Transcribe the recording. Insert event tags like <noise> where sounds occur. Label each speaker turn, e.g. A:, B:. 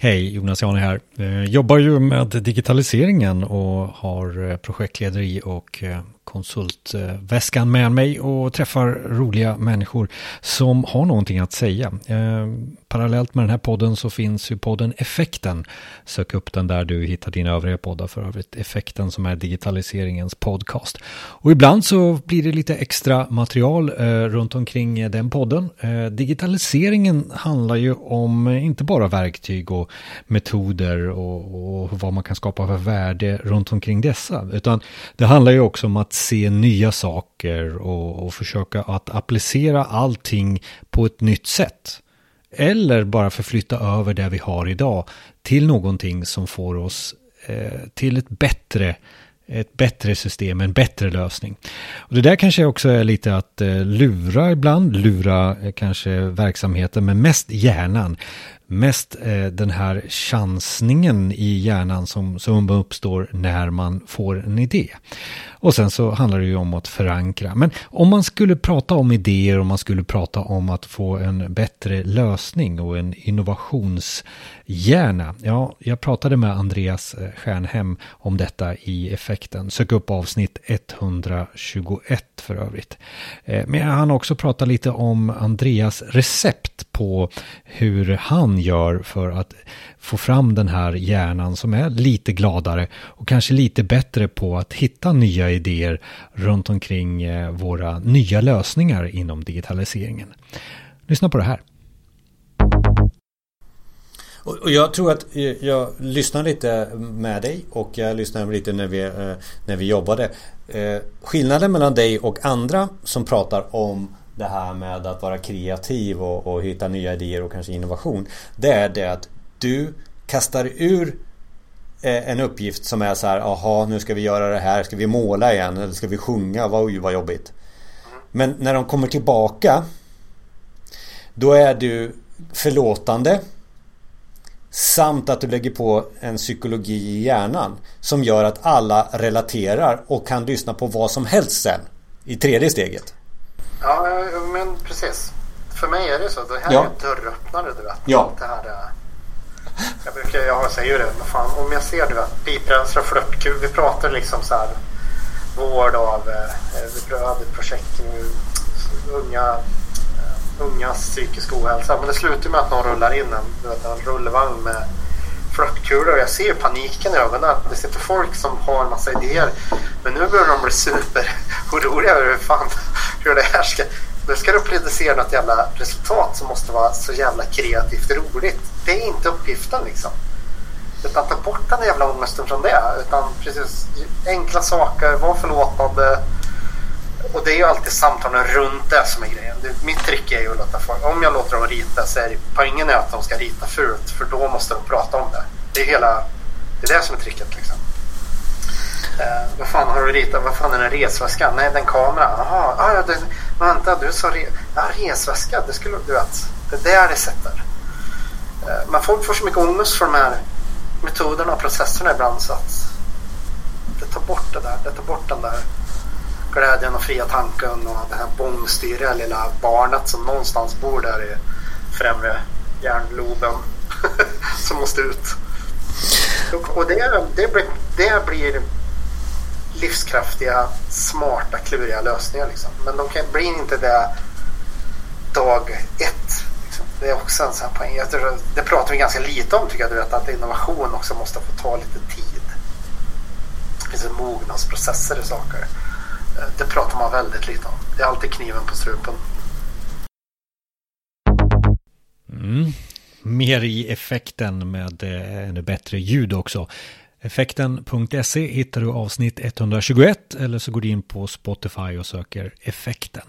A: Hej, Jonas Jani här. Jag jobbar ju med digitaliseringen och har eh, projektlederi och eh, konsultväskan med mig och träffar roliga människor som har någonting att säga. Parallellt med den här podden så finns ju podden Effekten. Sök upp den där du hittar dina övriga poddar för övrigt. Effekten som är digitaliseringens podcast. Och ibland så blir det lite extra material runt omkring den podden. Digitaliseringen handlar ju om inte bara verktyg och metoder och, och vad man kan skapa för värde runt omkring dessa. Utan det handlar ju också om att se nya saker och, och försöka att applicera allting på ett nytt sätt. Eller bara förflytta över det vi har idag till någonting som får oss eh, till ett bättre ett bättre system, en bättre lösning. Och det där kanske också är lite att eh, lura ibland, lura eh, kanske verksamheten, men mest hjärnan mest eh, den här chansningen i hjärnan som, som uppstår när man får en idé. Och sen så handlar det ju om att förankra. Men om man skulle prata om idéer, om man skulle prata om att få en bättre lösning och en innovationshjärna. Ja, jag pratade med Andreas eh, Stjärnhem om detta i effekten. Sök upp avsnitt 121 för övrigt. Eh, men han har också pratat lite om Andreas recept på hur han gör för att få fram den här hjärnan som är lite gladare och kanske lite bättre på att hitta nya idéer runt omkring eh, våra nya lösningar inom digitaliseringen. Lyssna på det här.
B: Och jag tror att eh, jag lyssnar lite med dig och jag lyssnade lite när vi, eh, när vi jobbade. Skillnaden mellan dig och andra som pratar om det här med att vara kreativ och, och hitta nya idéer och kanske innovation. Det är det att du kastar ur eh, en uppgift som är så här, jaha nu ska vi göra det här, ska vi måla igen eller ska vi sjunga, vad, vad jobbigt. Men när de kommer tillbaka då är du förlåtande Samt att du lägger på en psykologi i hjärnan Som gör att alla relaterar och kan lyssna på vad som helst sen I tredje steget
C: Ja men precis För mig är det så, det här ja. är en dörröppnare du vet
B: Ja
C: det här, Jag brukar, jag säger ju det, men fan om jag ser du vet piprensare och flörtkul Vi pratar liksom så här Vård av, eh, vi hade projekt Unga ungas psykisk ohälsa. Men det slutar med att någon rullar in en, en rullvagn med flörtkulor och jag ser paniken i ögonen. Det sitter folk som har en massa idéer. Men nu börjar de bli super oroliga över hur fan hur det här ska... Nu ska du producera något jävla resultat som måste vara så jävla kreativt roligt. Det är inte uppgiften liksom. Utan ta bort den jävla ångesten från det. Utan precis enkla saker, var förlåtande och det är ju alltid samtalen runt det som är grejen. Mitt trick är ju att låta folk, om jag låter dem rita så är det poängen är att de ska rita fult för då måste de prata om det. Det är hela, det är det som är tricket liksom. Eh, vad fan har du ritat? Vad fan är den resväskan? Nej, den kamera. Jaha, ah, ja, det, vänta, du sa re, ja, resväska. Det skulle du vet. Det är där det sätter. Eh, men folk får så mycket ångest för de här metoderna och processerna ibland så att det tar bort det där. Det tar bort den där glädjen och fria tanken och det här bångstyriga lilla barnet som någonstans bor där i främre hjärnloben <laughs> som måste ut. Och det, det, blir, det blir livskraftiga, smarta, kluriga lösningar. Liksom. Men de kan, blir inte det dag ett. Liksom. Det är också en sån här poäng. Tror, det pratar vi ganska lite om tycker jag. Du vet, att innovation också måste få ta lite tid. Det finns mognadsprocesser i saker. Eh, det pratar man väldigt lite om. Det är alltid kniven på strupen.
A: Mm. Mer i effekten med eh, ännu bättre ljud också. Effekten.se hittar du avsnitt 121 eller så går du in på Spotify och söker effekten.